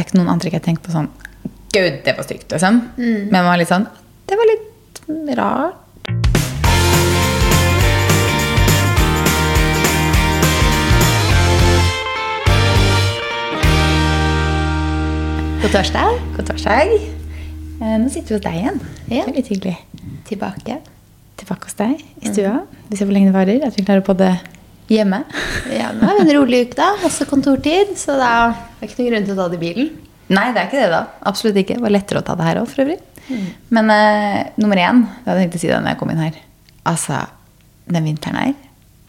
er ikke noen antrekk jeg tenker på sånn Gud, det var stygt, liksom. Mm. Men man var litt sånn Det var litt rart. God torsdag. God torsdag. Eh, Nå sitter vi hos deg igjen. Ja. Det er litt hyggelig. Tilbake. Tilbake hos deg i stua. Vi ser hvor lenge det varer. At vi klarer å podde hjemme. Er en rolig uke, da. Også kontortid, så da er det ikke noen grunn til å ta det i bilen. Nei, det er ikke det, da. Absolutt ikke. Det var lettere å ta det her òg, for øvrig. Men uh, nummer én, det hadde jeg tenkt å si da når jeg kom inn her Altså, den vinteren her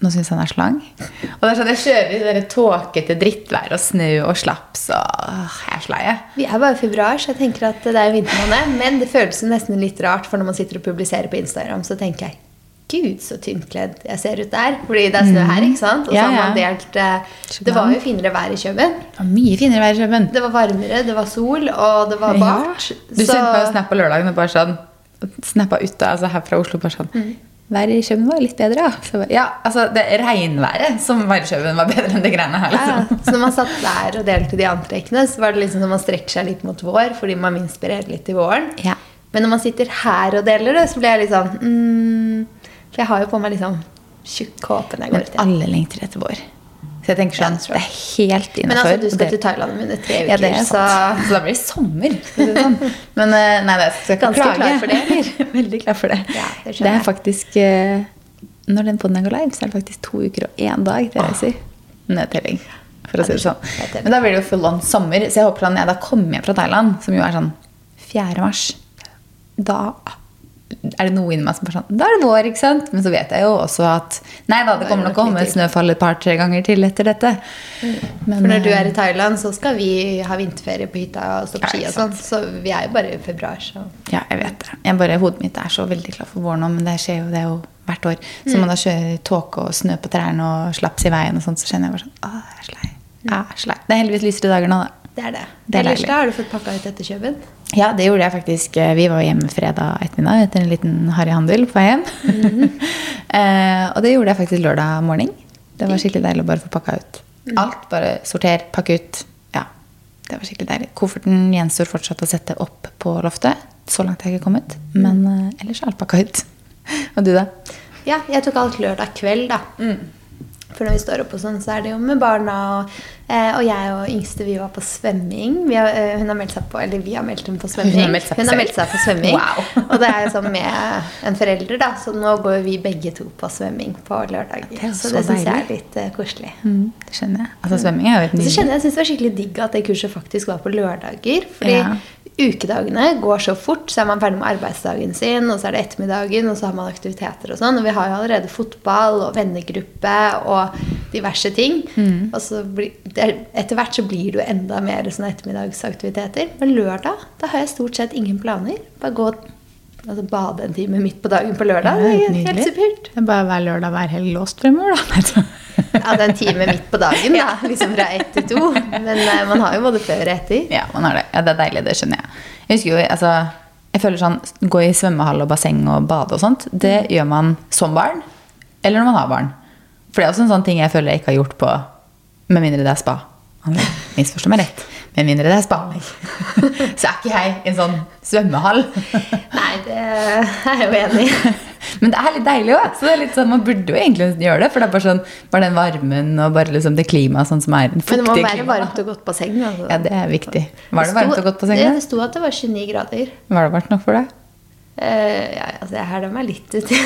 Nå syns jeg den er så lang. Og det er sånn, Jeg kjører i det tåkete drittvær og snø og slaps og åh, Jeg er så lei. Vi er bare i februar, så jeg tenker at det er vintermåned. Men det føles nesten litt rart, for når man sitter og publiserer på Instagram, så tenker jeg Gud, så tynnkledd jeg ser ut der. Fordi det er snø her, ikke sant? Og så Ja, har man delt eh, Det var jo finere vær i Kjøben. Det var mye finere vær i Kjøben. Det var varmere, det var sol, og det var bart. Du sendte meg en snap på lørdagen og bare sånn Snappa ut da, altså her fra Oslo bare sånn Mm. Været i Kjøben var litt bedre, ja. Så, ja, altså det regnværet som var i Kjøben, var bedre enn det greiene her. Liksom. Ja, så når man satt der og delte de antrekkene, så var det liksom som man strekker seg litt mot vår, fordi man inspirerer inspirere litt i våren. Ja. Men når man sitter her og deler det, så blir jeg litt sånn mm, For jeg har jo på meg liksom tjukk kåpe når jeg går Men ut igjen. alle lengter etter vår. Så jeg tenker sånn, Ja, det er helt Men altså, du skal til Thailand om under tre uker, ja, det er så. Så da blir det sommer. Sånn. Men eh, nei, det skal ikke Ganske klage. klar for det, eller? Veldig klar for det. Ja, det det er faktisk eh, Når den poden går live, så er det faktisk to uker og én dag til jeg reiser. Nedtelling, for å si det sånn. Men da blir det jo full on sommer. Så jeg håper at når jeg da kommer hjem fra Thailand, som jo er sånn 4. mars. Da er det noe inni meg som bare sånn Da er det vår, ikke sant? Men så vet jeg jo også at Nei da, det kommer nok å komme snøfall et par-tre ganger til etter dette. Men, For når du eh, er i Thailand, så skal vi ha vinterferie på hytta og stå på ski og sånn. Så vi er jo bare i februar, så Ja, jeg vet det. Jeg bare, hodet mitt er så veldig klar for vår nå, men det skjer jo det jo hvert år. Så Mm. man da kjører tåke og snø på trærne og slaps i veien, og sånt, så kjenner jeg bare sånn Å, jeg er slei. lei. Jeg er slei. Det er heldigvis lysere dager nå, da. det er det. Det er Ellers da har du fått pakka ut etter København? Ja, det gjorde jeg faktisk. Vi var hjemme fredag ettermiddag etter en liten harryhandel på vei hjem. -hmm. eh, og det gjorde jeg faktisk lørdag morgen. Det var skikkelig deilig å bare få pakka ut Mm. alt. Bare sorter, pakke ut. Ja, det var skikkelig deilig. Kofferten gjenstår fortsatt å sette opp på loftet. Så langt har jeg ikke kommet. Mm. Men eh, ellers er alt pakka ut. og du, da? Ja, jeg tok alt lørdag kveld, da. Mm. For når vi står opp og sånn, så er det jo med barna. Og, eh, og jeg og yngste vi var på svømming. Vi har, eh, hun har meldt seg på, eller vi har meldt henne på svømming. Hun har meldt seg har meldt seg på svømming. Wow. og det er jo sånn med en forelder, da. Så nå går vi begge to på svømming på. Det er så så det syns jeg er litt uh, koselig. Mm, det skjønner jeg. Altså, svømming er jo et nytt... så skjønner jeg, jeg synes det var skikkelig digg at det kurset faktisk var på lørdager. Fordi Ja. Ukedagene går så fort, så er man ferdig med arbeidsdagen sin, og så er det ettermiddagen, og så har man aktiviteter og sånn. Og vi har jo allerede fotball og vennegruppe og diverse ting. Mm. Og så blir, er- etter hvert så blir det jo enda mer sånne ettermiddagsaktiviteter. Men lørdag, da har jeg stort sett ingen planer. Bare gå altså, bade en time midt på dagen på lørdag. Ja, det er helt supert. Det er bare hver lørdag, hver helg låst fremover, da. Ja, det er en time midt på dagen, da. Liksom fra ett til to. Men eh, man har jo både før og etter. Ja, man har det. Ja, det er deilig, det skjønner jeg. Jeg husker jo, altså, jeg føler sånn, gå i svømmehall og basseng og bade og sånt, det gjør man som barn, eller når man har barn. For det er også en sånn ting jeg føler jeg ikke har gjort på, med mindre det er spa. Misforstå meg rett. Med mindre det er spa. Så er ikke jeg i en sånn svømmehall. Nei, det er jeg jo enig i. Men det er litt deilig òg. Så det er litt sånn, man burde jo egentlig gjøre det. For det er bare sånn, bare den varmen og bare liksom det klimaet sånn som er den Men det må være varmt og godt basseng. Altså. Ja, det er viktig. Var det varmt og godt på Ja, det sto at det var 29 grader. Var det varmt nok for deg? Uh, ja, altså, jeg hæla meg litt uti.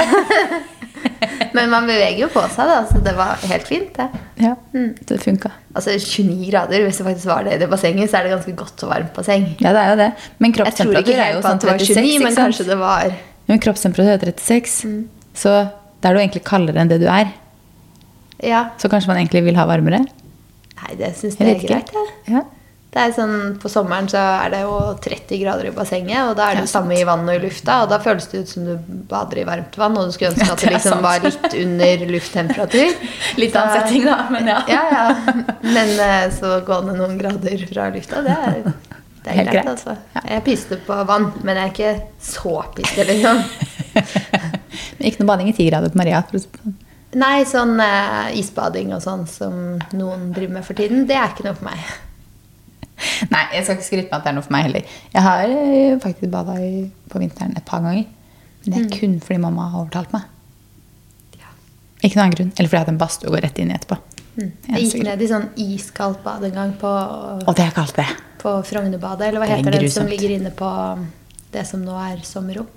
Men man beveger jo på seg, da, så det var helt fint. det. Ja, Mm. det funka. Altså 29 grader, hvis det faktisk var det i det bassenget, så er det ganske godt og varmt basseng. Ja, det er jo det. Men Jeg tror ikke er helt på sånn at det var 36, 29, men kanskje det var Men kroppstemperatur er 36, Mm. så da er du egentlig kaldere enn det du er. Ja. Så kanskje man egentlig vil ha varmere? Nei, det syns Jeg jeg er greit. Ja. Det er sånn, På sommeren så er det jo 30 grader i bassenget, og da er det Ja, samme i vannet og i lufta. Og da føles det ut som du bader i varmt vann, og du skulle ønske at Det liksom var litt under lufttemperatur. Litt annen setting, da, men ja. ja, ja. Men eh, så gå ned noen grader fra lufta, det er, det er Helt greit. altså. Jeg piste på vann, men jeg er ikke så piste, liksom. Men ikke noe bading i ti grader på Maria. For å si det sånn. Nei, sånn eh, isbading og sånn som noen driver med for tiden, det er ikke noe for meg. Nei, jeg skal ikke skryte med at det er noe for meg heller. Jeg har eh, faktisk bada på vinteren et par ganger. Men det er kun fordi mamma har overtalt meg. Ikke noen annen grunn. Eller fordi jeg har hatt en badstue å gå rett inn i etterpå. Jeg Eneste gikk ned i sånn iskaldt bad en gang på, Og det er kaldt, det. på Frognerbadet. Eller hva Det er heter det som ligger inne på det som nå er sommerrom?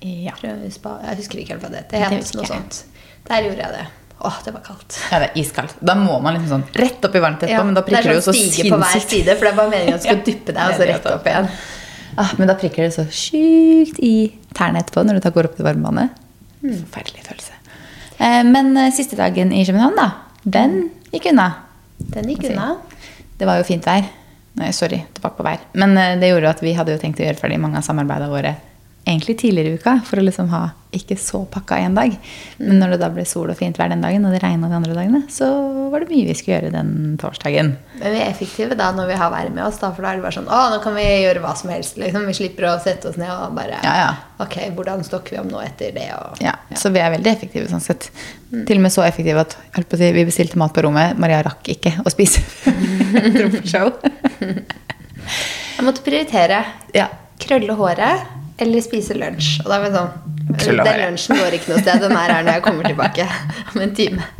Ja. Jeg husker ikke helt hva det heter. Det heter noe sånt. Der gjorde jeg det. Åh, det var kaldt. ja, det er iskaldt. Da må man liksom sånn rett opp i varmt etterpå, Ja, men da prikker det det jo så sånn stige på hver side, for det er bare meningen at du skal Ja. dyppe deg, og så rett opp igjen. Ah, men da prikker det så sjukt i tærne etterpå når du da går opp til varmevannet. Forferdelig følelse. Eh, men eh, siste dagen i København, da, den gikk unna. Den gikk unna. Det var jo fint vær. Nei, sorry, tilbake på vær. Men eh, det gjorde at vi hadde jo tenkt å gjøre ferdig mange av samarbeidene våre egentlig tidligere i uka, for å liksom ha ikke så pakka én dag. Men når det da ble sol og fint vær den dagen, og det regna de andre dagene, så var det mye vi skulle gjøre den torsdagen. Men vi er effektive da når vi har været med oss, da, for da er det bare sånn Å, nå kan vi gjøre hva som helst. Liksom. Vi slipper å sette oss ned og bare Ja, ja. Ok, hvordan stokker vi om nå etter det? Og, Ja, Så vi er veldig effektive sånn sett. Til og med så effektive at si, vi bestilte mat på rommet. Maria rakk ikke å spise. Jeg måtte prioritere. ja. Krølle håret eller spise lunsj. Og da var vi sånn Den lunsjen går ikke noe sted. Den er her når jeg kommer tilbake om en time.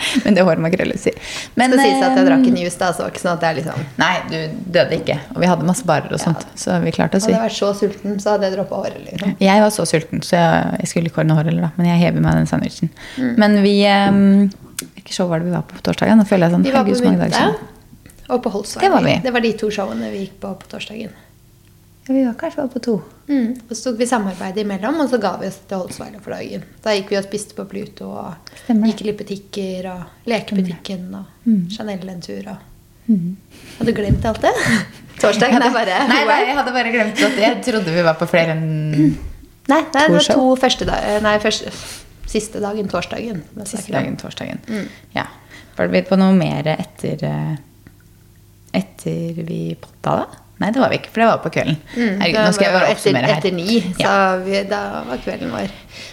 Men det krølles sier Men, Skal sies at jeg eh, drakk en juice, da, så ikke sånn at jeg liksom Nei, du døde ikke. Og vi hadde masse barer og sånt, så vi klarte oss. Hadde jeg vært så sulten, så hadde jeg droppa håret. Liksom. Jeg var så sulten, så jeg, jeg skulle ikke ordne hår da. Men jeg hever meg den sandwichen. Men vi um, Hvilket show var det vi var på på torsdagen? Nå føler jeg sånn Vi var på Mynte og på Holsvei. Det var vi. Det var de to showene vi gikk på på torsdagen. Ja, vi var kanskje på to. Mm. Og så tok vi samarbeid imellom, og så ga vi oss til Holsweiler for dagen. Da gikk vi og spiste på Pluto og Stemmer gikk i litt butikker og lekebutikken og Mm. Chanel en tur og Hadde du glemt alt det? Torsdagen Nei, bare Nei, nei, jeg hadde bare glemt at jeg trodde vi var på flere enn Nei, nei, det var to første dag, nei, første, siste dagen, torsdagen. Siste dagen, torsdagen. Mm. Ja. Var vi på noe mer etter eh, Etter vi potta, da? Nei, det var vi ikke, for det var på kvelden. Mm, Herregud, nå skal jeg bare oppsummere her. etter ni, så Ja. vi, da var kvelden vår.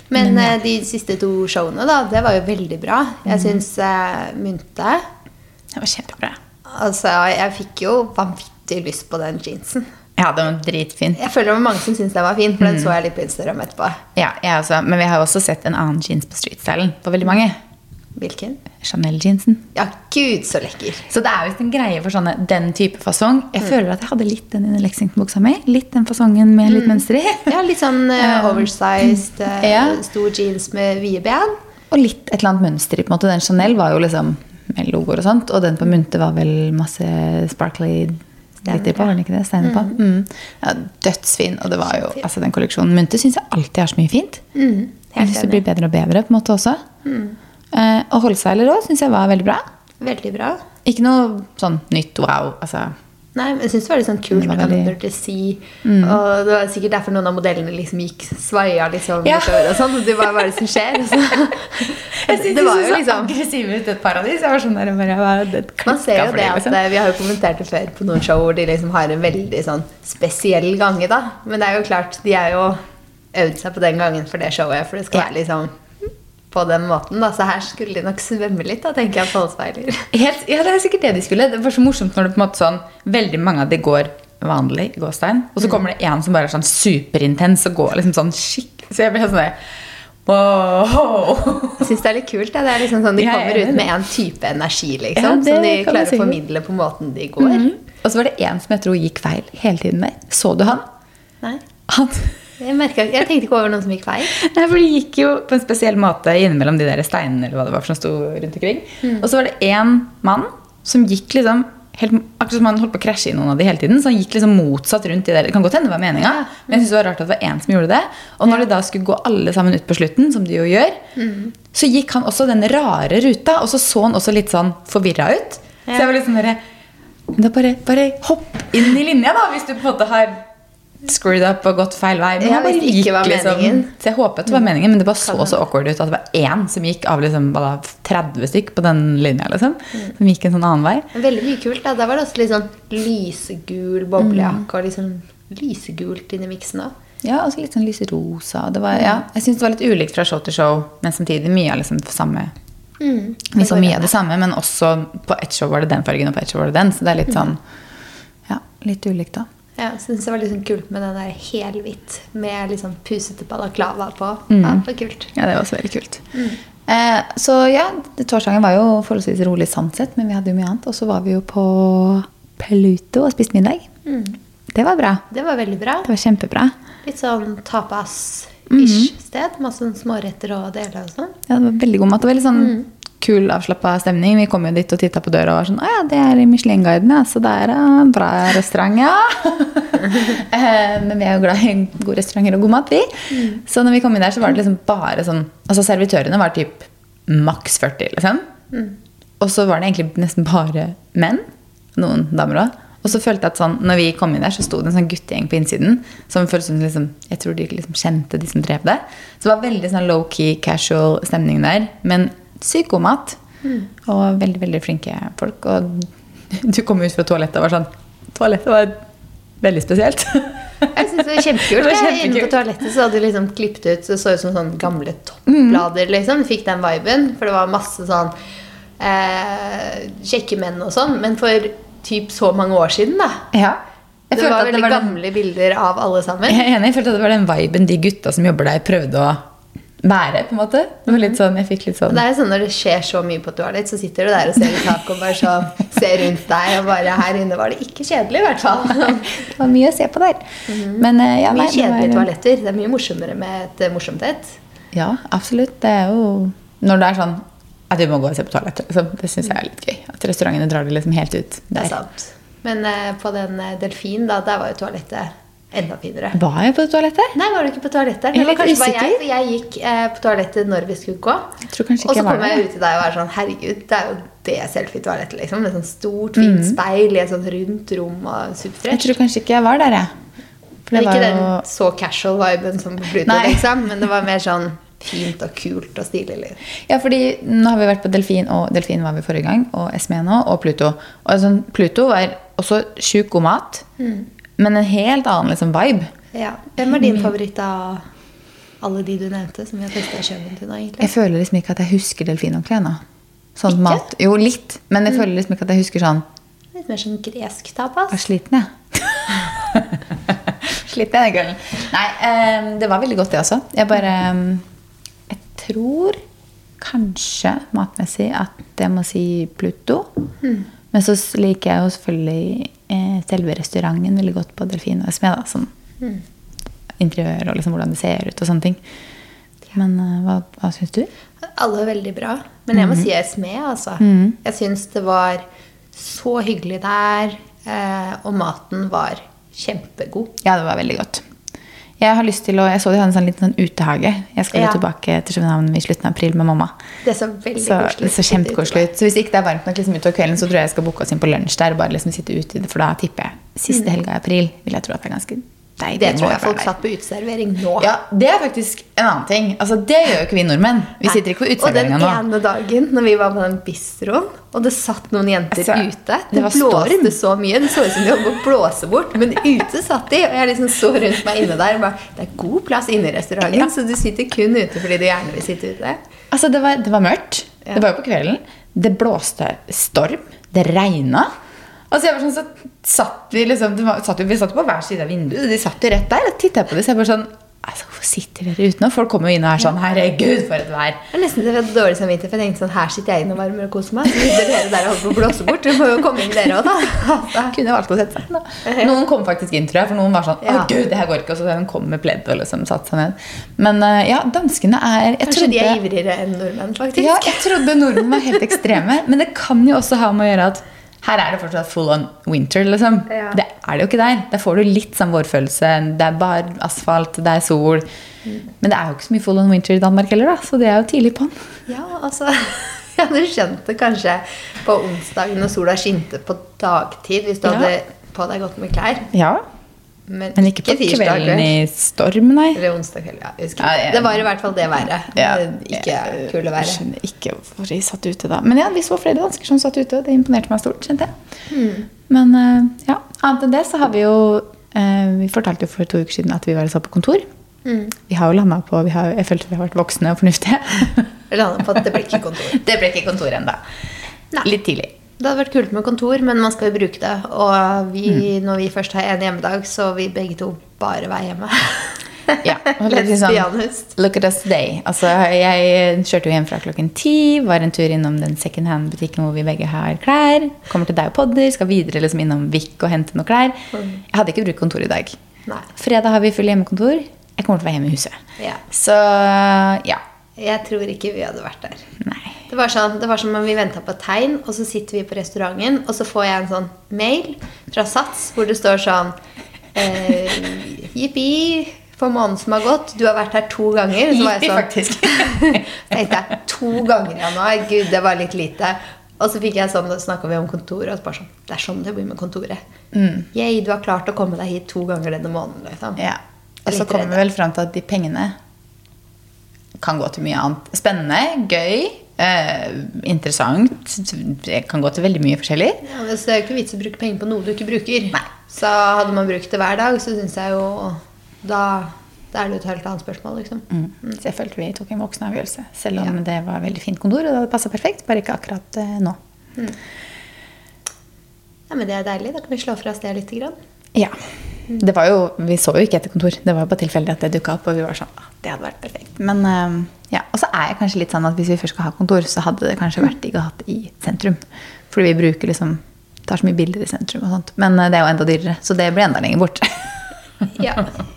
Men, eh, de siste to showene, da, det var jo veldig bra. Mm. Jeg syns uh, Mynte Det var kjempebra. Altså, jeg fikk jo vanvittig lyst på den jeansen. Ja, den var dritfin. Jeg føler det var mange som syntes den var fin, for Mm. den så jeg litt på Instagram etterpå. Ja, jeg også. Men vi har jo også sett en annen jeans på streetstylen på veldig mange. Hvilken? Chanel-jeansen. Ja, gud, så lekker. Så det er visst en greie for sånne, den type fasong. Jeg føler at jeg hadde litt den i Lexington-buksa mi. Litt den fasongen med litt mønster i. Ja, litt sånn Um, oversized, uh, ja. stor jeans med vide ben. Og litt et eller annet mønster i. på en måte. Den Chanel var jo liksom med logoer og sånt. Og den på Munte var vel masse sparkly glitter på. var den ikke det? Steiner på. Mm. Ja, dødsfin. Og det var jo, altså den kolleksjonen Munte syns jeg alltid har så mye fint. Mm, Jeg syns det blir bedre og bedre på en måte også. Eh, og holdseiler òg syns jeg var veldig bra. Veldig bra. Ikke noe sånn nytt wow. Altså, Nei, men jeg synes det var litt sånn kult var med veldig- Under the Sea. Og det var sikkert derfor noen av modellene liksom gikk svaia liksom Ja. utover og sånn. Det var er det som skjer? Så. jeg synes det var jo så liksom aggressiv ut et paradis. Jeg var sånn der, bare, det Man ser jo det liksom. at eh, Vi har jo kommentert det før på noen show hvor de liksom har en veldig sånn spesiell gange, da. Men det er jo klart, de er jo øvd seg på den gangen for det showet, for det skal være liksom på den måten, da. Så her skulle de nok svømme litt, da, tenker jeg på Helt, ja, det er sikkert det de skulle. Det var så morsomt når det på en måte sånn Veldig mange av de går vanlig gåstein, og så kommer det en som bare er sånn superintens og går liksom sånn skikk Så jeg ble sånn der, Wow! Jeg syns det er litt kult. Ja. Det er liksom sånn De er kommer ut med en type energi, liksom, Ja, som de klarer å formidle på måten de går. Mhm. Og så var det en som jeg tror gikk feil hele tiden der. Så du han? Nei, Han jeg, merket, jeg tenkte ikke over noen som gikk feil. Nei, for de gikk jo på en spesiell måte innimellom de der steinene eller hva det var som sto rundt omkring. Og så var det én mann som gikk liksom helt, Akkurat som han holdt på å krasje i noen av de hele tiden. Så han gikk liksom motsatt rundt de der. Det kan godt hende det var meninga, men jeg synes det var rart at det var én som gjorde det. Og når de da skulle gå alle sammen ut på slutten, som de jo gjør, så gikk han også den rare ruta, og så så han også litt sånn forvirra ut. Så jeg var liksom bare, bare, bare hopp inn i linja, da, hvis du på en måte har screwed up og gått feil vei. Men jeg, bare gikk, ikke var liksom- meningen. Så jeg håpet det var meningen, men det bare så så awkward ut at det var én som gikk av liksom, hva 30 stykk på den linja. liksom. Som gikk en sånn annen vei. Veldig mye kult. da. Der var det også litt sånn lysegul boblejakke og liksom lysegult inni miksen òg. Ja, og så litt sånn lyserosa. Det var, ja, jeg syns det var litt ulikt fra show til show, men samtidig mye av liksom samme. Mm. Vi så mye av det samme, men også på ett show var det den fargen, og på ett show var det den. Så det er litt sånn ja, litt ulikt, da. Ja, jeg synes det var litt sånn kult med den der helhvitt med liksom pusete balaklava på. Mm. Ja, det var kult. Ja, det var også veldig kult. Eh, så ja, torsdagen var jo forholdsvis rolig sånn sett, men vi hadde jo mye annet. Og så var vi jo på Pluto og spiste middag. Det var bra. Det var veldig bra. Det var kjempebra. Litt sånn tapas-ish sted. Masse småretter å dele og sånn. Ja, det var veldig god mat. Det var veldig sånn kul, avslappa stemning. Vi kom jo dit og titta på døra og var sånn Å ja, det er i Michelin-guiden, ja. Så det er en bra restaurant, ja. Eh, Men vi er jo glad i gode restauranter og god mat, vi. Så når vi kom inn der, så var det liksom bare sånn Altså servitørene var typ maks 40, liksom. Og så var det egentlig nesten bare menn. Noen damer òg. Og så følte jeg at sånn, når vi kom inn der, så sto det en sånn guttegjeng på innsiden. Som føltes som liksom, Jeg tror de liksom kjente de som drev det. Så det var veldig sånn low-key, casual stemning der. Men sykt god mat. Og veldig, veldig flinke folk. Og du kom ut fra toalettet og var sånn Toalettet var veldig spesielt. Jeg synes det var kjempekult. Jeg, Inne på toalettet så hadde de liksom klippet ut så Det så ut som sånn gamle toppblader. liksom. Du fikk den viben. For det var masse sånn eh, kjekke menn og sånn. Men for typ så mange år siden, da. ja. Det var at det veldig var den, gamle bilder av alle sammen. jeg er enig, jeg følte at det var den viben de gutta som jobber der, prøvde å være. på en måte. Det var litt sånn, Jeg fikk litt sånn det er jo sånn Når det skjer så mye på toalett, så sitter du der og ser i taket og bare sånn ser rundt deg. Og bare her inne var det ikke kjedelig, i hvert fall. Det var mye å se på der. Men eh, ja, Mye nei, det kjedelige toaletter. Det er mye morsommere med et eh, morsomt et. Ja, absolutt. Det er jo Når det er sånn at vi må gå og se på toalettet, liksom, det syns jeg er litt gøy. At restaurantene drar det liksom helt ut. Der. Det er sant. Men eh, på den delfin, da, der var jo toalettet enda finere. Var jeg på toalettet? Nei, var du ikke på toalettet? Det var kanskje bare jeg, for jeg gikk eh, på toalettet når vi skulle gå. Og så kom jeg ut til deg og var sånn Herregud, det er jo det selfie-toalettet, liksom. Med sånn stort, fint Mhm. speil i et sånt rundt rom og Jeg tror kanskje ikke jeg var der, jeg. For det det ikke jo... den så casual viben som på Pluto, liksom. Men det var mer sånn fint og kult og stilig. Liksom. Ja, fordi nå har vi vært på Delfin, og Delfin var vi forrige gang, og Esme nå, og Pluto. Og sånn, Pluto var også sjukt god mat, men en helt annen liksom, vibe. Ja. Hvem er din favoritt av alle de du nevnte, som vi har testa kjøven til nå, egentlig? Jeg føler liksom ikke at jeg husker Delfin ennå. Sånn mat. Jo, litt. Men jeg føler liksom ikke at jeg husker sånn Litt mer sånn gresk tapas. Jeg er sliten, jeg. sliten jeg den kvelden. Nei, um, det var veldig godt, det også. Jeg bare um, Jeg tror kanskje matmessig at jeg må si Pluto. Men så liker jeg jo selvfølgelig selve restauranten veldig godt på Delfin og Esme. Sånn mm. interiør og liksom hvordan det ser ut og sånne ting. Men eh, hva, hva syns du? Alle er veldig bra. Men jeg må si Esme, altså. Mm. Jeg syns det var så hyggelig der, eh, og maten var kjempegod. Ja, det var veldig godt. Jeg har lyst til å, jeg så de hadde en sånn liten sånn utehage. Jeg skal Ja. tilbake til København i slutten av april med mamma. Det så veldig Så koselig så kjempekoselig ut. Så hvis ikke det er varmt nok liksom utover kvelden, så tror jeg jeg skal booke oss inn på lunsj der. bare liksom sitte ute For da tipper jeg siste helga i april vil jeg tro at det er ganske deilig. Det tror jeg folk satt på uteservering nå. Ja, det er faktisk en annen ting. Altså, Det gjør jo ikke vi nordmenn. Vi sitter ikke på Og den ene dagen når vi var på den bistroen, og det satt noen jenter Altså, ute det Det blåste så mye. Det så ut som de holdt på å blåse bort. Men ute satt de, og jeg liksom så rundt meg inne der. og Bare, det er god plass inne i restauranten, Ja. så du sitter kun ute fordi du gjerne vil sitte ute. Altså, det var, det var mørkt. Ja. Det var jo på kvelden. Det blåste storm. Det regna. Altså, jeg var sånn, så satt vi liksom var, satt, Vi satt på hver side av vinduet. De satt jo rett der. Og tittet på det, så jeg bare sånn altså, Hvorfor sitter dere ute nå? Folk kommer jo inn og er sånn Herregud, for et vær. Det er nesten litt dårlig samvittighet, for jeg tenkte sånn, her sitter jeg inne og varmer og koser meg. Så sitter dere der og holder på å blåse bort. Du må jo komme inn dere òg, da. Altså. Kunne valgt å sette seg da. Noen kom faktisk inn, tror jeg. For noen var sånn Å, gud, det her går ikke. Og så kom med pledd og liksom satte seg ned. Men eh, ja, danskene er jeg Kanskje de er ivrigere enn nordmenn, faktisk. Ja, jeg trodde nordmenn var helt ekstreme. Men det kan jo også ha med å gjøre at her er det fortsatt full on winter. liksom. Ja. Det er det jo ikke der. Der får du litt sånn vårfølelse. Det er bare asfalt, det er sol. Men det er jo ikke så mye full on winter i Danmark heller, da, så det er jo tidlig på'n. Ja, altså Jeg hadde skjønt det kanskje på onsdag når sola skinte på dagtid, hvis du Ja. hadde på deg godt med klær. Ja, Men, men ikke på tirsdag kvelden kveld. i storm, nei. Eller onsdag kveld, ja. Ja, ikke. jeg- Det var i hvert fall det været. Ja, Ikke jeg kule været. skjønner ikke hvorfor de satt ute da. Men ja, vi så flere dansker som satt ute, det imponerte meg stort. kjente jeg. Hmm. Men eh, ja, annet enn det så har vi jo eh, Vi fortalte jo for to uker siden at vi var og på kontor. Mm. Vi har jo landa på vi har, Jeg følte vi har vært voksne og fornuftige. Jeg på at det ble ikke kontor. det ble ikke kontor ennå. Litt tidlig. Det hadde vært kult med kontor, men man skal jo bruke det. Og vi, når vi først har en hjemmedag, så vil begge to bare være hjemme. Ja, og Let's litt sånn, be honest. Look at us today. Altså, jeg kjørte jo hjem fra klokken ti, var en tur innom den second hand-butikken hvor vi begge har klær. Kommer til deg og podder, skal videre liksom innom Vik og hente noe klær. Jeg hadde ikke brukt kontor i dag. Nei. Fredag har vi full hjemmekontor. Jeg kommer til å være hjemme i huset. Ja. Så ja. Jeg tror ikke vi hadde vært der. Nei. Det var, sånn, det var som om vi venta på et tegn, og så sitter vi på restauranten, og så får jeg en sånn mail fra Sats hvor det står sånn eh, Jippi, for måneden som har gått. Du har vært her to ganger. Så var jeg sånn, tenkte jeg, to ganger i januar. Gud, det var litt lite. Og så fikk jeg sånn, snakka vi om kontoret, og så bare sånn Det er sånn det blir med kontoret. Yay, du har klart å komme deg hit to ganger denne måneden. Liksom. Ja. Og så kommer vi vel fram til at de pengene kan gå til mye annet. Spennende, gøy, eh, interessant. Det kan gå til veldig mye forskjellig. Ja, men så det er jo ikke vits å bruke penger på noe du ikke bruker. Nei. Så hadde man brukt det hver dag, så syns jeg jo da, da er det jo et helt annet spørsmål, liksom. Mm. Så jeg følte vi tok en voksen avgjørelse. Selv om det var veldig fint kontor, og det hadde passa perfekt. Bare ikke akkurat eh, nå. Ja, men det er deilig. Da kan vi slå fra oss det litt. Grann. Ja. Det var jo, Vi så jo ikke etter kontor. Det var jo bare tilfeldig at det dukka opp. Og vi var sånn, «Ah, det hadde vært perfekt. Men eh, ja, Og så er jeg kanskje litt sånn at hvis vi først skal ha kontor, så hadde det kanskje vært digg å ha det i sentrum. Fordi vi bruker liksom tar så mye bilder i sentrum og sånt. Men eh, det er jo enda dyrere, så det blir enda lenger bort. Ja.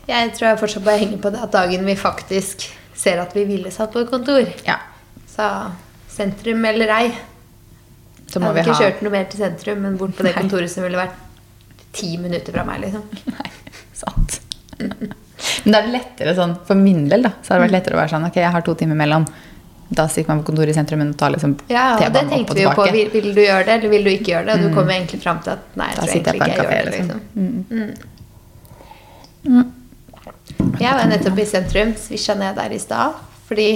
Jeg tror jeg fortsatt bare henger på det at dagen vi faktisk ser at vi ville satt på kontor. ja. Så sentrum eller ei. Så må vi ikke ha kjørt noe mer til sentrum, men bort på det kontoret som ville vært ti minutter fra meg. liksom. Nei, sant. Men da er det lettere sånn, for min del da, så har det vært lettere å være sånn, ok, jeg har to timer mellom. Da stikker man på kontoret i sentrum, og tar liksom Ja, og det tenkte vi jo på. Vil, vil du gjøre det, eller vil du ikke gjøre det? Og du kommer jo egentlig fram til at nei, jeg Da tror jeg egentlig ikke jeg gjør det. kafé, liksom. Mm. Jeg var nettopp i sentrum, svisja ned der i stad. Fordi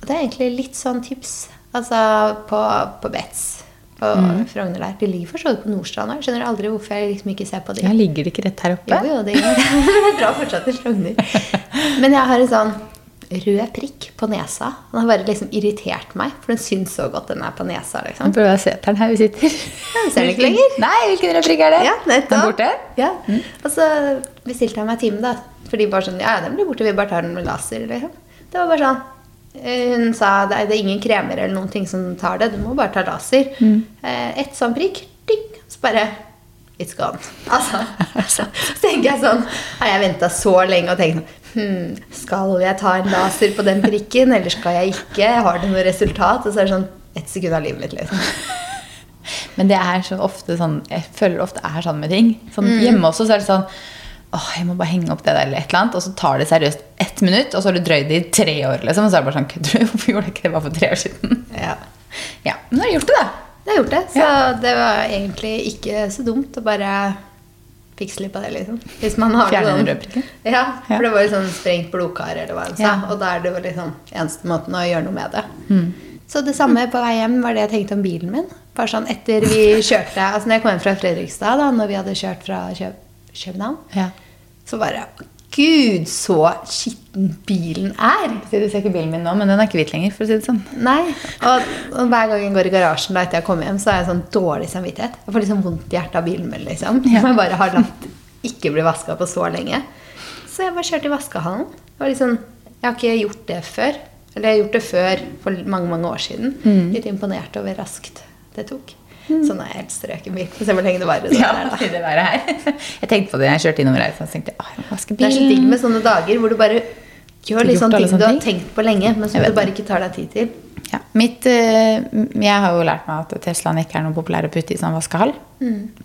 og Det er egentlig litt sånn tips. Altså på, på Betz på Frogner der. De ligger for så vidt på Nordstrand. òg. skjønner aldri hvorfor jeg liksom ikke ser på de. Ja, ligger det ikke rett her oppe? Jo, jo, det gjør det. Drar fortsatt til Frogner. Men jeg har en sånn rød prikk på nesa. Den har bare liksom irritert meg, for den syns så godt den er på nesa. Liksom. prøver å se på den her vi sitter. Jeg ser den ikke lenger. Nei, hvilken rød prikk er det? Ja, nettopp. Den borte? Ja. Og så bestilte jeg meg time, da. For de bare sånn Ja, den blir borte, vi bare tar den med laser, liksom. Det var bare sånn Hun sa det er, ingen kremer eller noen ting som tar det, du må bare ta laser. Mm. Ett sånn prikk, ding, så bare It's gone. Altså, så tenker jeg sånn Har jeg venta så lenge og tenkt hm, Skal jeg ta en laser på den prikken, eller skal jeg ikke? Har det noe resultat? Og så er det sånn ett sekund av livet mitt, liksom. Men det er så ofte sånn Jeg føler det ofte er sånn med ting. Sånn, Mm. Hjemme også så er det sånn Åh, jeg må bare henge opp det der eller et eller annet. Og så tar det seriøst ett minutt, og så har du drøyd det i tre år. Liksom, og så er det bare sånn Kødder du? Hvorfor gjorde jeg ikke det bare for tre år siden? Ja. Ja, Men nå har du gjort det, da. Det har gjort det, så det var egentlig ikke så dumt å bare fikse litt på det, liksom. Hvis man har Fjerne noe den sånn- Ja, Ja. for det var jo sånn sprengt blodkar, eller hva hun sa. Ja. Og da er det jo liksom eneste måten å gjøre noe med det. Mm. Så det samme på vei hjem var det jeg tenkte om bilen min. Bare sånn etter vi kjørte Altså når jeg kom hjem fra Fredrikstad, da, når vi hadde kjørt fra Kø København, Ja. Så bare Gud, så skitten bilen er! Du ser ikke bilen min nå, men den er ikke hvit lenger. for å si det sånn. Nei. Og, og hver gang jeg går i garasjen da etter jeg kommer hjem, så har jeg sånn dårlig samvittighet. Jeg får liksom vondt i hjertet av bilen min, liksom. Ja. Som jeg bare har latt ikke bli vaska på så lenge. Så jeg bare kjørte i vaskehallen. Var liksom, jeg har ikke gjort det før. Eller jeg har gjort det før for mange mange år siden. Mm. Litt imponert over raskt det tok. Så nå er jeg helt strøken bil. Se hvor lenge det varer. Ja, det her. Jeg tenkte på det jeg kjørte innom her. Så jeg jeg Det er så digg med sånne dager hvor du bare gjør litt sånne ting sånne du har tenkt på lenge, men som du bare ikke tar deg tid til. Ja, mitt, eh, jeg har jo lært meg at Teslaen ikke er noe populær å putte i sånn vaskehall.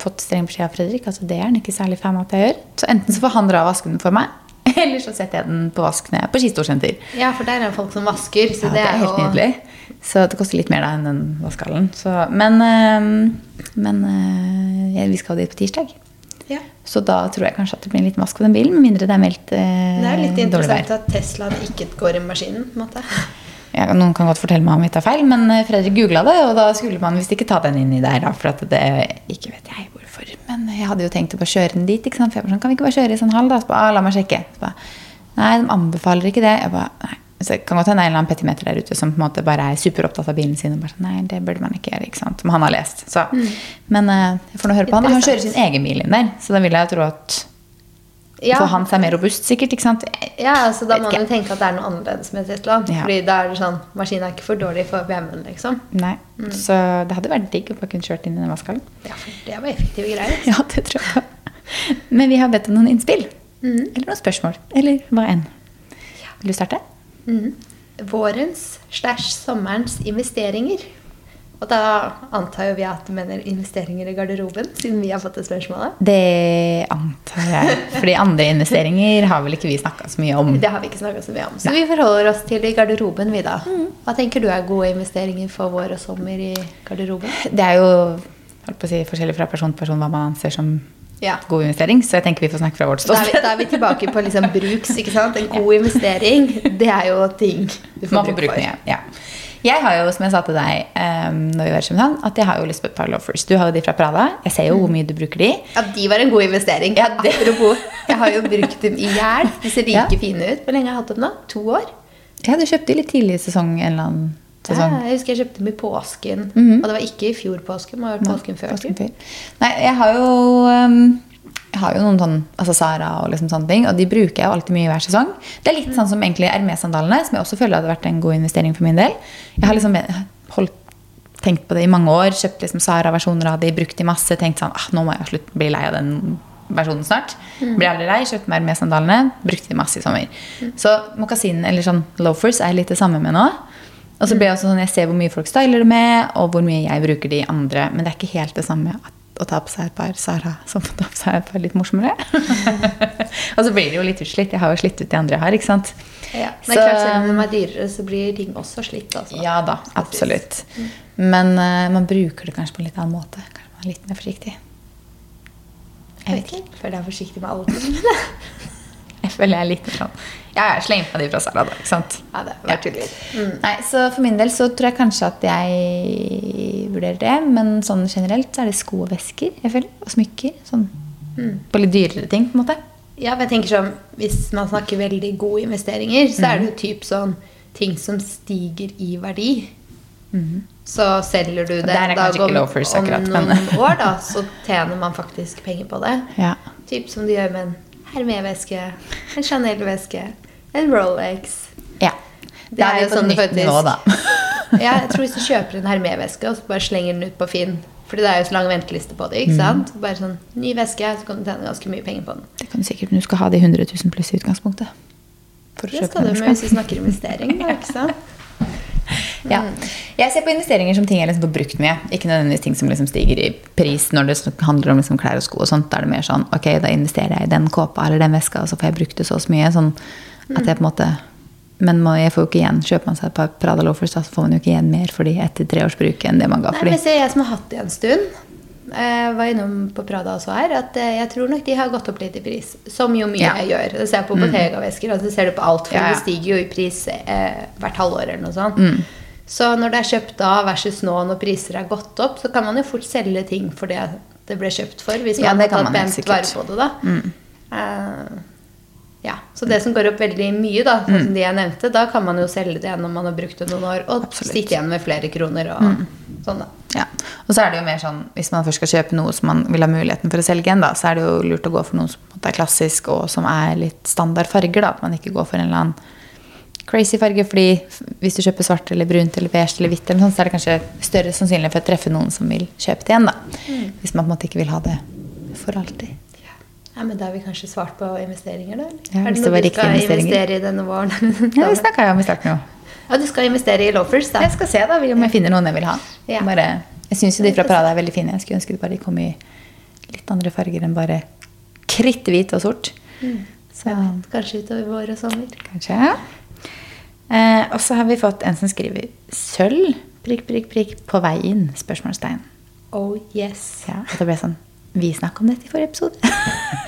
Fått streng beskjed av Fredrik. altså Det er han ikke særlig fan av at jeg gjør. Så enten så får han dra og vaske den for meg, eller så setter jeg den på vask når jeg er på skistorsenter. Ja, for der er det folk som vasker. Så Ja, det er helt og... nydelig. Så det koster litt mer da enn den vaskehallen. Så, men eh, men ja, vi skal dit på tirsdag. Ja. Så da tror jeg kanskje at det blir en liten vask på den bilen, med mindre det er meldt eh, Det er litt interessant at Teslaen ikke går i maskinen. på en måte. Ja, noen kan godt fortelle meg om jeg tar feil, men eh, Fredrik googla det, og da skulle man visst ikke ta den inn i der. Da, for det ikke vet jeg hvorfor. Men jeg hadde jo tenkt å bare kjøre den dit. ikke sant? For jeg bare sånn, Kan vi ikke bare kjøre i sånn hall, da? Så bare, ah, la meg sjekke. Så bare, Nei, de anbefaler ikke det. Jeg bare, nei. så det kan godt hende en eller annen petimeter der ute som på en måte bare er superopptatt av bilen sin. og bare sånn, nei, det burde man ikke gjøre, ikke sant? Som han har lest. Så. Men uh, jeg får nå høre på han. Han kjører sin egen bil inn der, så da vil jeg tro at Ja. for han er mer robust, sikkert. ikke sant? Ja, altså Da må man jo tenke at det er noe annerledes med Teslaen. Ja. Fordi da er det sånn Maskinen er ikke for dårlig for VM-en, liksom. Nei. Så det hadde vært digg å bare kunne kjørt inn i den vaskehallen. Ja, for det var effektive greier. Ja, det tror jeg. Men vi har bedt om noen innspill. Eller noen spørsmål. Eller hva enn. Vil du starte? Mm. Vårens slash sommerens investeringer. Og da antar jo vi at du mener investeringer i garderoben, siden vi har fått det spørsmålet. Det antar jeg. Fordi andre investeringer har vel ikke vi snakka så mye om. Det har vi ikke så mye om. Så vi forholder oss til i garderoben, vi da. Hva tenker du er gode investeringer for vår og sommer i garderoben? Det er jo holdt på å si, forskjellig fra person til person hva man anser som Ja. god investering, så jeg tenker vi får snakke fra vårt Da ståsted. da er vi tilbake på liksom bruks. ikke sant? En god investering, det er jo ting du får Man får bruk for. Ja. Jeg har jo, som jeg sa til deg um, når vi var i København, at jeg har jo lyst på et par loafers. Du har jo de fra Prada. Jeg ser jo hvor mye du bruker de. Ja, de var en god investering. Ja, det- Apropos, jeg har jo brukt dem i hjel. De ser like Ja. fine ut. Hvor lenge har jeg hatt dem nå? To år? Ja, du kjøpte de litt tidlig i sesong en eller annen Ja, jeg husker jeg kjøpte dem i påsken. Og det var ikke i fjor påske, men ha vært påsken før. Påsken før. Nei, jeg har jo um, jeg har jo noen sånn, altså Sara og liksom sånne ting, og de bruker jeg jo alltid mye hver sesong. Det er litt sånn som egentlig Hermé-sandalene, som jeg også føler hadde vært en god investering for min del. Jeg har liksom holdt, tenkt på det i mange år, kjøpt liksom Sara-versjoner av de, brukt de masse, tenkt sånn, ah, nå må jeg slutte slutt bli lei av den versjonen snart. Blir aldri lei, kjøpte meg Hermé-sandalene, brukte de masse i sommer. Så mokasinen, eller sånn loafers, er jeg litt det samme med nå. Og så blir det også sånn, Jeg ser hvor mye folk styler det med, og hvor mye jeg bruker de andre. Men det er ikke helt det samme at, å ta på seg et par Sara som får ta på seg et par litt morsommere. og så blir det jo litt utslitt. Jeg har jo slitt ut de andre jeg har. ikke sant? Ja, men Så- klart Selv om de er dyrere, så blir ting også slitt. Altså. Ja da, absolutt. Men uh, man bruker det kanskje på en litt annen måte. Kanskje man er litt mer forsiktig. Jeg vet ikke. For jeg er forsiktig med alle tingene. Jeg føler jeg er litt sånn Ja, jeg slenger på de fra Sara, da. ikke sant? Ja, det var tuller. Mm. Nei, så For min del så tror jeg kanskje at jeg vurderer det. Men sånn generelt så er det sko og vesker jeg føler, og smykker. Sånn på litt dyrere ting, på en måte. Ja, men jeg tenker sånn, Hvis man snakker veldig gode investeringer, så er det jo typ sånn ting som stiger i verdi. Så selger du det det dag om, loafers om noen år, da, så tjener man faktisk penger på det. Ja. Typ som de gjør med en Hermé-veske, en Chanel-veske, en Rolex. ja. Det det er jo sånn nytt nivå, da. Ja, jeg tror Hvis du kjøper en Hermé-veske og så bare slenger den ut på Finn Fordi det er jo så lang venteliste på det. ikke sant? Bare sånn, Ny veske, så kan du tjene ganske mye penger på den. Det kan du sikkert, men du skal ha de 100 000 pluss i utgangspunktet. For å Det kjøpe skal du med hvis du snakker investering. da, ikke sant? Ja. Jeg ser på investeringer som ting jeg liksom får brukt mye. Ikke nødvendigvis ting som liksom stiger i pris når det handler om liksom klær og sko. og sånt. Da er det mer sånn ok, da investerer jeg i den kåpa eller den veska, og så får jeg brukt det så og så mye. Sånn at jeg på en måte Men må- jeg får jo ikke igjen. Kjøper man seg et par Prada loafers, så får man jo ikke igjen mer for de etter tre års bruk enn det man ga for de. men se, jeg som har hatt det en stund, jeg var innom på Prada også her, at eh, jeg tror nok de har gått opp litt i pris. Som jo mye Ja. jeg gjør. Det ser jeg på Bottega-vesker, og det ser du på alt, for Ja, ja. det stiger jo i pris eh, hvert halvår eller noe sånt. Mm. Så når det er kjøpt da versus nå når priser er gått opp, så kan man jo fort selge ting for det det ble kjøpt for, hvis man ja, har tatt bent vare. Mm. på det, da. Eh, ja, Så det som går opp veldig mye, da, sånn som de jeg nevnte, da kan man jo selge det når man har brukt det noen år, og Mm. Absolutt. sitte igjen med flere kroner og sånn, da. Ja. Og så er det jo mer sånn, hvis man først skal kjøpe noe som man vil ha muligheten for å selge igjen, da, så er det jo lurt å gå for noe som er klassisk, og som er litt standard farger. da, At man ikke går for en eller annen crazy farge. fordi hvis du kjøper svart eller brunt eller beige eller hvitt, eller sånt, så er det kanskje større sannsynlighet for å treffe noen som vil kjøpe det igjen. da. Hvis man på en måte ikke vil ha det for alltid. Ja, men Da har vi kanskje svart på investeringer, da? Ja, er det det noe var du skal investere i denne våren? Ja, Det snakka jeg om i starten jo. ja, du skal investere i loafers, da? Jeg skal se da, om jeg finner noen jeg vil ha. Ja. Bare, jeg syns jo de fra Prada er veldig fine. Jeg skulle ønske de bare kom i litt andre farger enn bare kritthvit og sort. Så Ja, kanskje utover vår og sommer. kanskje. Eh, og så har vi fått en som skriver 'sølv', prikk, prikk, prikk, på vei inn? spørsmålstegn. Oh yes. Ja, og det ble sånn Vi snakka om dette i forrige episode.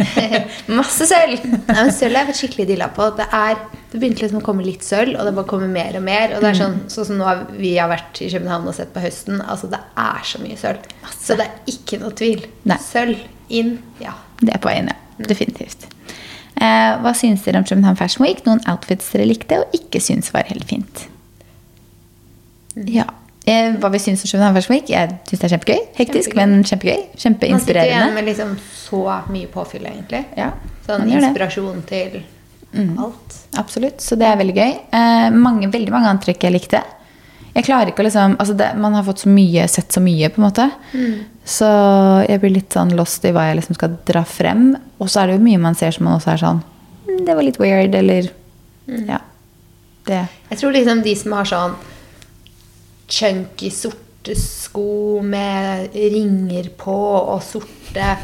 Masse sølv! Nei, men Sølv har jeg vært skikkelig dilla på. Det, er, det begynte liksom å komme litt sølv, og det bare kommer mer og mer. Og det er sånn, sånn som nå har vi har vært i København og sett på høsten. Altså, Det er så mye sølv. Så det er ikke noe tvil. Nei. Sølv inn, ja. Det er på vei inn, ja. Definitivt. Eh, hva syns dere om København Fashion Week? Noen outfits dere likte og ikke syns var helt fint? Ja. Eh, hva vi syns om København Fashion Week? Jeg syns det er kjempegøy. Hektisk, Kjempegøy. men kjempegøy. Kjempeinspirerende. Man sitter igjen med liksom så mye påfyll, egentlig. Ja, Sånn inspirasjon til alt. Absolutt. Så det er veldig gøy. Eh, mange, veldig mange antrekk jeg likte. Jeg klarer ikke å liksom altså det, Man har fått så mye, sett så mye, på en måte. Så jeg blir litt sånn lost i hva jeg liksom skal dra frem. Og så er det jo mye man ser som man også er sånn «Mm, Det var litt weird, eller Ja. Det. Jeg tror liksom de som har sånn chunky sorte sko med ringer på og sorte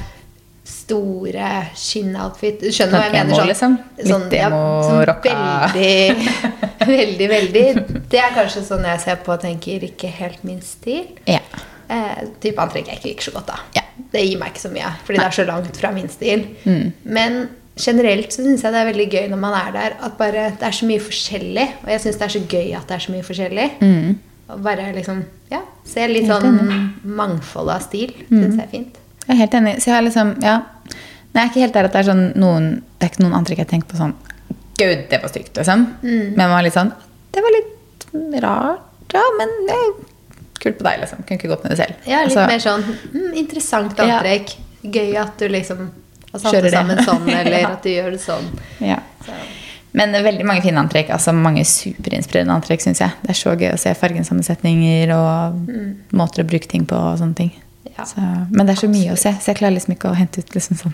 store skinnoutfit Du skjønner hva jeg Sånn mener? Sånn, liksom? Litt emo-rocka. Veldig, veldig, veldig Det er kanskje sånn jeg ser på og tenker ikke helt min stil. Ja. Eh, type antrekk jeg ikke liker så godt av. Ja. Det gir meg ikke så mye, fordi det er så langt fra min stil. Mm. Men generelt så syns jeg det er veldig gøy når man er der, at bare det er så mye forskjellig. Og jeg syns det er så gøy at det er så mye forskjellig. Mm. Og bare liksom, ja, se litt sånn mangfold av stil. Mm. Syns jeg er fint. Jeg er helt enig. Så jeg har liksom Ja. Men jeg er ikke helt der at det er sånn noen Det er ikke noen antrekk jeg tenker på sånn Gud, det var stygt, liksom. Mm. Men man var litt sånn Det var litt rart, ja, men det kult på deg, liksom. Kunne ikke gått med det selv. Ja, litt Altså, mer sånn mm, interessant Ja. antrekk. Gøy at du liksom har satt det sammen sånn, eller Ja. at du gjør det sånn. ja. Så. Men veldig mange fine antrekk. altså Mange superinspirerende antrekk, syns jeg. Det er så gøy å se fargesammensetninger og måter å bruke ting på og sånne ting. Mm. Ja, så, men det er så mye å se, så jeg klarer liksom ikke å hente ut liksom sånn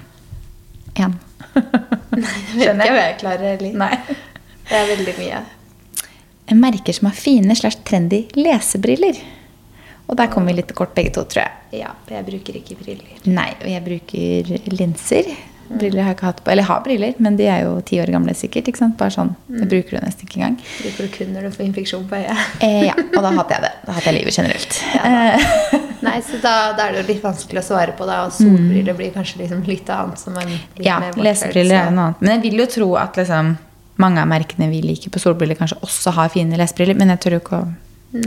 én. Jeg ikke hva jeg klarer heller. Nei. Det er veldig mye. Merker som har fine slash trendy lesebriller. Og der kommer vi litt kort begge to, tror jeg. Ja, jeg bruker ikke briller. Nei, og jeg bruker linser. Briller har jeg ikke hatt på. Eller jeg har briller, men de er jo ti år gamle sikkert. ikke sant? Bare sånn, Det bruker du nesten ikke engang. Bruker du kun når du får infeksjon på øyet. Eh, ja, og da hater jeg det. Da hater jeg livet generelt. Ja, Eh, Nei, så da, da er det jo litt vanskelig å svare på da, Og solbriller blir kanskje liksom litt annet. Som en, litt ja, lesebriller er noe annet. Men jeg vil jo tro at liksom, mange av merkene vi liker på solbriller, kanskje også har fine lesebriller. Men jeg tør jo ikke å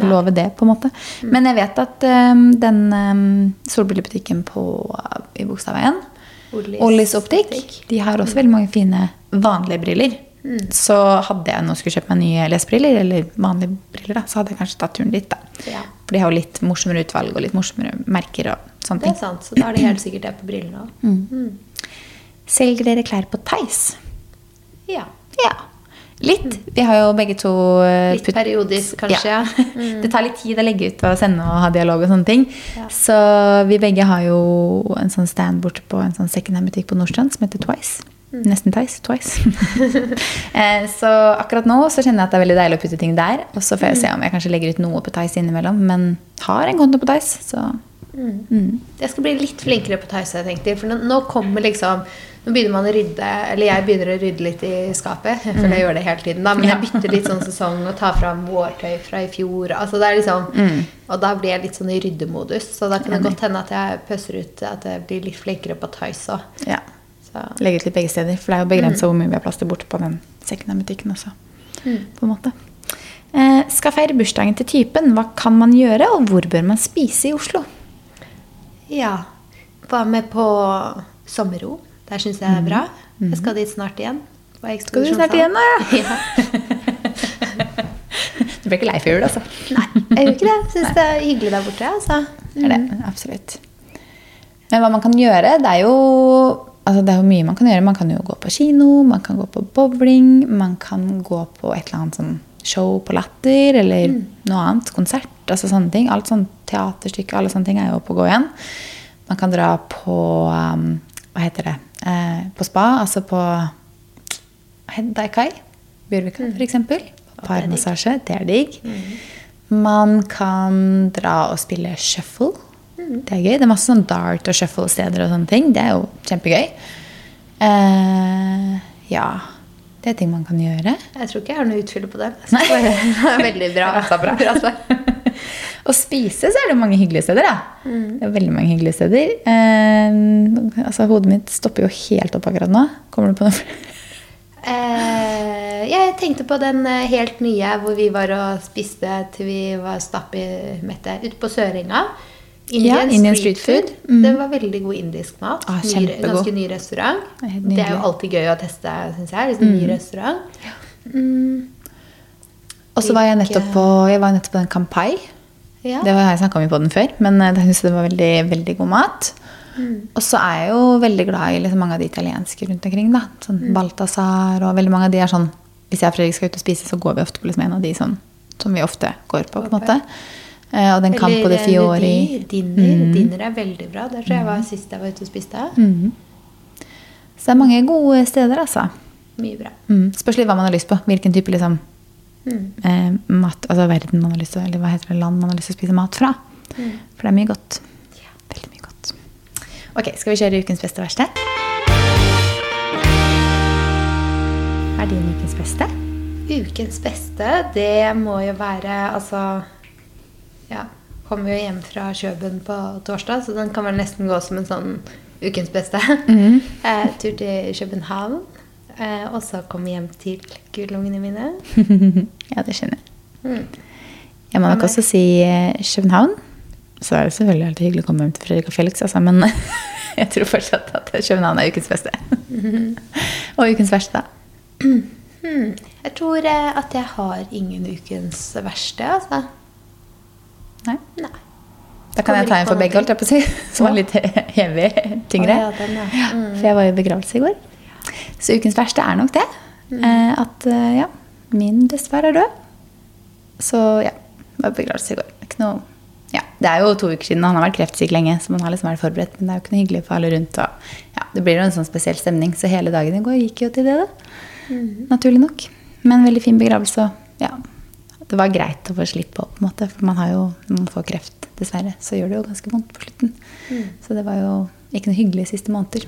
love det, på en måte. Men jeg vet at um, den um, solbrillebutikken på, i Bogstadveien Ollis Optikk. De har også veldig mange fine vanlige briller. Så hadde jeg nå skulle kjøpe meg nye lesebriller, eller vanlige briller, da, så hadde jeg kanskje tatt turen dit. da. Ja. For de har jo litt morsommere utvalg og litt morsommere merker og sånne Det er sant. Så da er det helt sikkert det på brillene òg. Selger dere klær på Theis? Ja. Ja. Litt. Vi har jo begge to eh, Litt periodisk, kanskje. Ja. Ja. Det tar litt tid å legge ut og sende og ha dialog og sånne ting. Ja. Så vi begge har jo en sånn stand borte på en sånn secondhand-butikk på Nordstrand som heter Twice. Mm. Nesten Twice. Twice. Eh, så akkurat nå så kjenner jeg at det er veldig deilig å putte ting der. Og så får jeg Mm. se om jeg kanskje legger ut noe på Tice innimellom. Men har en konto på Tice, så mm. Jeg skal bli litt flinkere på Theis, jeg tenkte. For nå, nå kommer liksom Nå begynner man å rydde Eller jeg begynner å rydde litt i skapet. For føler jeg gjør det hele tiden. da Men jeg bytter litt sånn sesong og tar fram vårtøy fra i fjor. Altså det er liksom Og da blir jeg litt sånn i ryddemodus. Så da kan det godt hende at jeg pøser ut at jeg blir litt flinkere på Tice òg. ja. Så Legge ut litt begge steder. For det er jo begrensa hvor mye vi har plass til borte på den secondhand-butikken også. På en måte. Eh, skal feire bursdagen til typen. Hva kan man gjøre, og hvor bør man spise i Oslo? ja. hva med på sommerro. Der syns jeg er bra. Jeg skal dit snart igjen. Skal du snart igjen, da? Ja. Du blir ikke lei for jul, altså. Nei, jeg gjør ikke det. Syns det er hyggelig der borte. Altså. Det er det, absolutt. Men hva man kan gjøre, det er jo Altså, det er jo mye man kan gjøre. Man kan jo gå på kino, man kan gå på bowling, man kan gå på et eller annet sånn show på Latter, eller noe annet. Konsert, altså sånne ting. Alt sånn teaterstykke, alle sånne ting er jo oppe å gå igjen. Man kan dra på um, Hva heter det? På spa, altså på hva Kai. Bjørvika, for eksempel. Parmassasje. Det er digg. Man kan dra og spille shuffle. Det er gøy. Det er masse sånn dart og shuffle-steder og sånne ting. Det er jo kjempegøy. Uh, ja. Det er ting man kan gjøre. Jeg tror ikke jeg har noe utfylle på det. Jeg synes bare det er veldig bra. Så bra. Å spise så er det mange hyggelige steder, da. Det er veldig mange hyggelige steder. Eh, altså, hodet mitt stopper jo helt opp akkurat nå. Kommer du på noe? Eh, jeg tenkte på den eh, helt nye hvor vi var og spiste til vi var stappmette ute på Sørenga. Indian, Indian street, food. food. Mm. Det var veldig god indisk mat. Ah, Ny- ganske ny restaurant. Det er Det er jo alltid gøy å teste, syns jeg. Liksom, Ny restaurant. Mm, Og så var jeg nettopp på, jeg var nettopp på den Kampai. Ja. Det har jeg snakka om i poden før, men eh, jeg synes det var veldig, veldig god mat. Mm. Og så er jeg jo veldig glad i liksom mange av de italienske rundt omkring. da. Sånn Mm. Balthazar og veldig mange av de er sånn Hvis jeg og Fredrik skal ut og spise, så går vi ofte på liksom en av de sånn, som vi ofte går på. på en måte. Eh, og den Campo de det Fiori. Di- Dinner. Dinner er veldig bra. Der tror jeg var sist jeg var ute og spiste. Mhm. Så det er mange gode steder, altså. Mye bra. Mm. Spørs litt hva man har lyst på. Hvilken type liksom, Mm. eh, mat, altså verden man har lyst til, eller hva heter det, land man har lyst til å spise mat fra. Mm. For det er mye godt. Veldig mye godt. Ok, skal vi kjøre ukens beste og verste? Hva er din ukens beste? Ukens beste, det må jo være altså Ja, kommer jo hjem fra Kjøben på torsdag, så den kan vel nesten gå som en sånn ukens beste. eh, tur til København. Eh, og så komme hjem til gullungene mine. ja, det skjønner jeg. Mm. Jeg må nok også si eh, København. Så er det selvfølgelig alltid hyggelig å komme hjem til Fredrik og Felix, altså, men jeg tror fortsatt at København er ukens beste. og ukens verste. Hmm. Jeg tror eh, at jeg har ingen ukens verste, altså. Nei? Nei. Da kan jeg ta en for begge, holdt jeg på å si. Som var litt hevig, tyngre. Oh, ja, den, ja. Ja, Mm. For jeg var i begravelse i går. Så ukens verste er nok det. Eh, at eh, ja, min bestefar er død. Så ja, var begravelse i går. Ikke noe ja, Det er jo to uker siden, han har vært kreftsyk lenge, så man har liksom vært forberedt. Men det er jo ikke noe hyggelig for alle rundt. Og, ja, det blir jo en sånn spesiell stemning, så hele dagen i går gikk jo til det. da. Naturlig nok. Men veldig fin begravelse. Og ja, det var greit å få slippe opp, på en måte. For man har jo, når man får kreft, dessverre, så gjør det jo ganske vondt på slutten. Så det var jo ikke noe hyggelig siste måneder.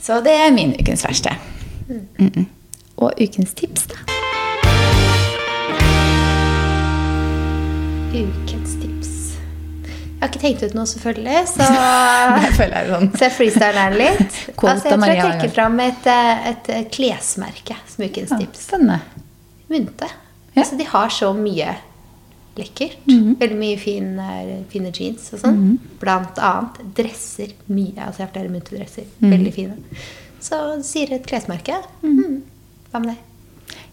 Så det er min ukens verste. Mm -mm. Og ukens tips, da. Ukens tips. Jeg har ikke tenkt ut noe, selvfølgelig, så Jeg føler jeg sånn. Så jeg freestyler den litt. Altså, jeg tror jeg trekker fram et, eh, et eh, klesmerke som ukens Ja, tips. spennende. Mynte. Ja. Altså, de har så mye lekkert. Veldig mye fin, eh, fine jeans og sånn. Blant annet dresser. Mye. Altså, jeg har flere munterdresser. Mm -hmm. Veldig fine. Så sier et klesmerke. Mm. Hva med deg?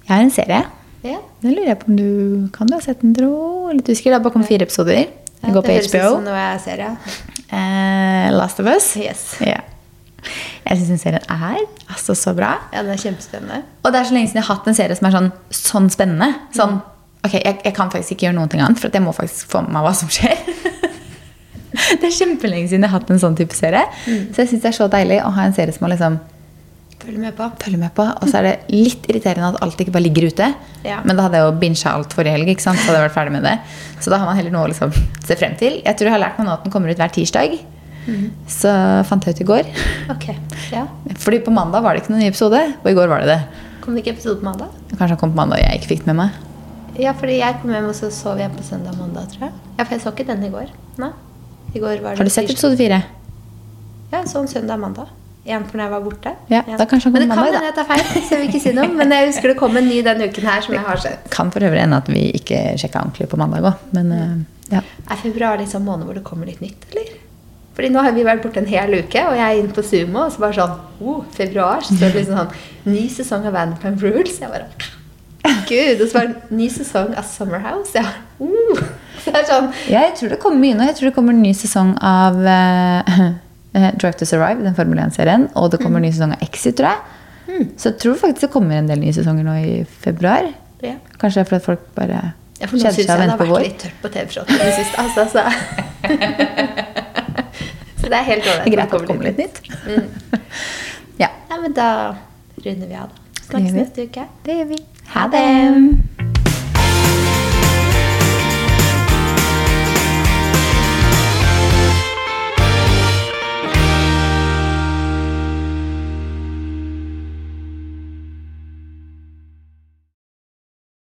Jeg har en serie. Ja. Den lurer jeg på om du kan du ha sett den, tro? Litt usikker. Det er bakom fire episoder. Den går på det høres ut HBO. som noe jeg ser, ja. Uh, Last of Us. Yes. Yeah. Jeg syns den serien er altså så bra. Ja, den er kjempespennende. Og det er så lenge siden jeg har hatt en serie som er sånn, sånn spennende. Sånn, ok, jeg, jeg kan faktisk ikke gjøre noen ting annet, for jeg må faktisk få med meg hva som skjer. det er kjempelenge siden jeg har hatt en sånn type serie. Så jeg syns det er så deilig å ha en serie som man liksom Følge med på. følger med på. Og så er det litt irriterende at alt ikke bare ligger ute. Ja. Men da hadde jeg jo bincha alt forrige helg, ikke sant? så hadde jeg vært ferdig med det. Så da har man heller noe å liksom se frem til. Jeg tror jeg har lært meg nå at den kommer ut hver tirsdag. Så fant jeg ut i går. Okay. Ja. Fordi på mandag var det ikke noen ny episode, og i går var det det. Kom det ikke episode på mandag? Kanskje han kom på mandag og jeg ikke fikk det med meg. Ja, fordi jeg kom hjem og så sov jeg på søndag og mandag, tror jeg. Ja, for jeg så ikke den i går. Nei. I går var det Har du sett episode fire? Ja, sånn søndag og mandag. En for når jeg var borte. Ja, da kanskje han Men det kan mandag, hende jeg tar feil, så jeg vil ikke si noe. Men jeg husker det kom en ny denne uken her som jeg har sett. Kan for øvrig hende at vi ikke sjekka ordentlig på mandag òg, men eh, ja. Er februar liksom måned hvor det kommer litt nytt, eller? Fordi nå har vi vært borte en hel uke, og jeg er inne på Sumo, og så bare sånn oh, februar, så står det liksom sånn Ny sesong av Vanderpump Rules. Jeg bare Gud. Og så var det ny sesong av Summer House. Jeg bare, oh. Det er sånn Jeg tror det kommer mye nå. Jeg tror det kommer en ny sesong av uh, Drive to Survive, den Formel 1-serien. Og det kommer en ny sesong av Exit, tror jeg. Så jeg tror faktisk det kommer en del nye sesonger nå i februar. ja. Kanskje det er fordi folk bare Ja, for nå syns jeg det har på vært vår. litt tørt på TV-fronten i det siste. Altså, så. så det er helt ålreit. greit at det kommer litt nytt. Ja, Ja, men da runder vi av, da. Snakkes neste uke. det gjør vi. Ha det!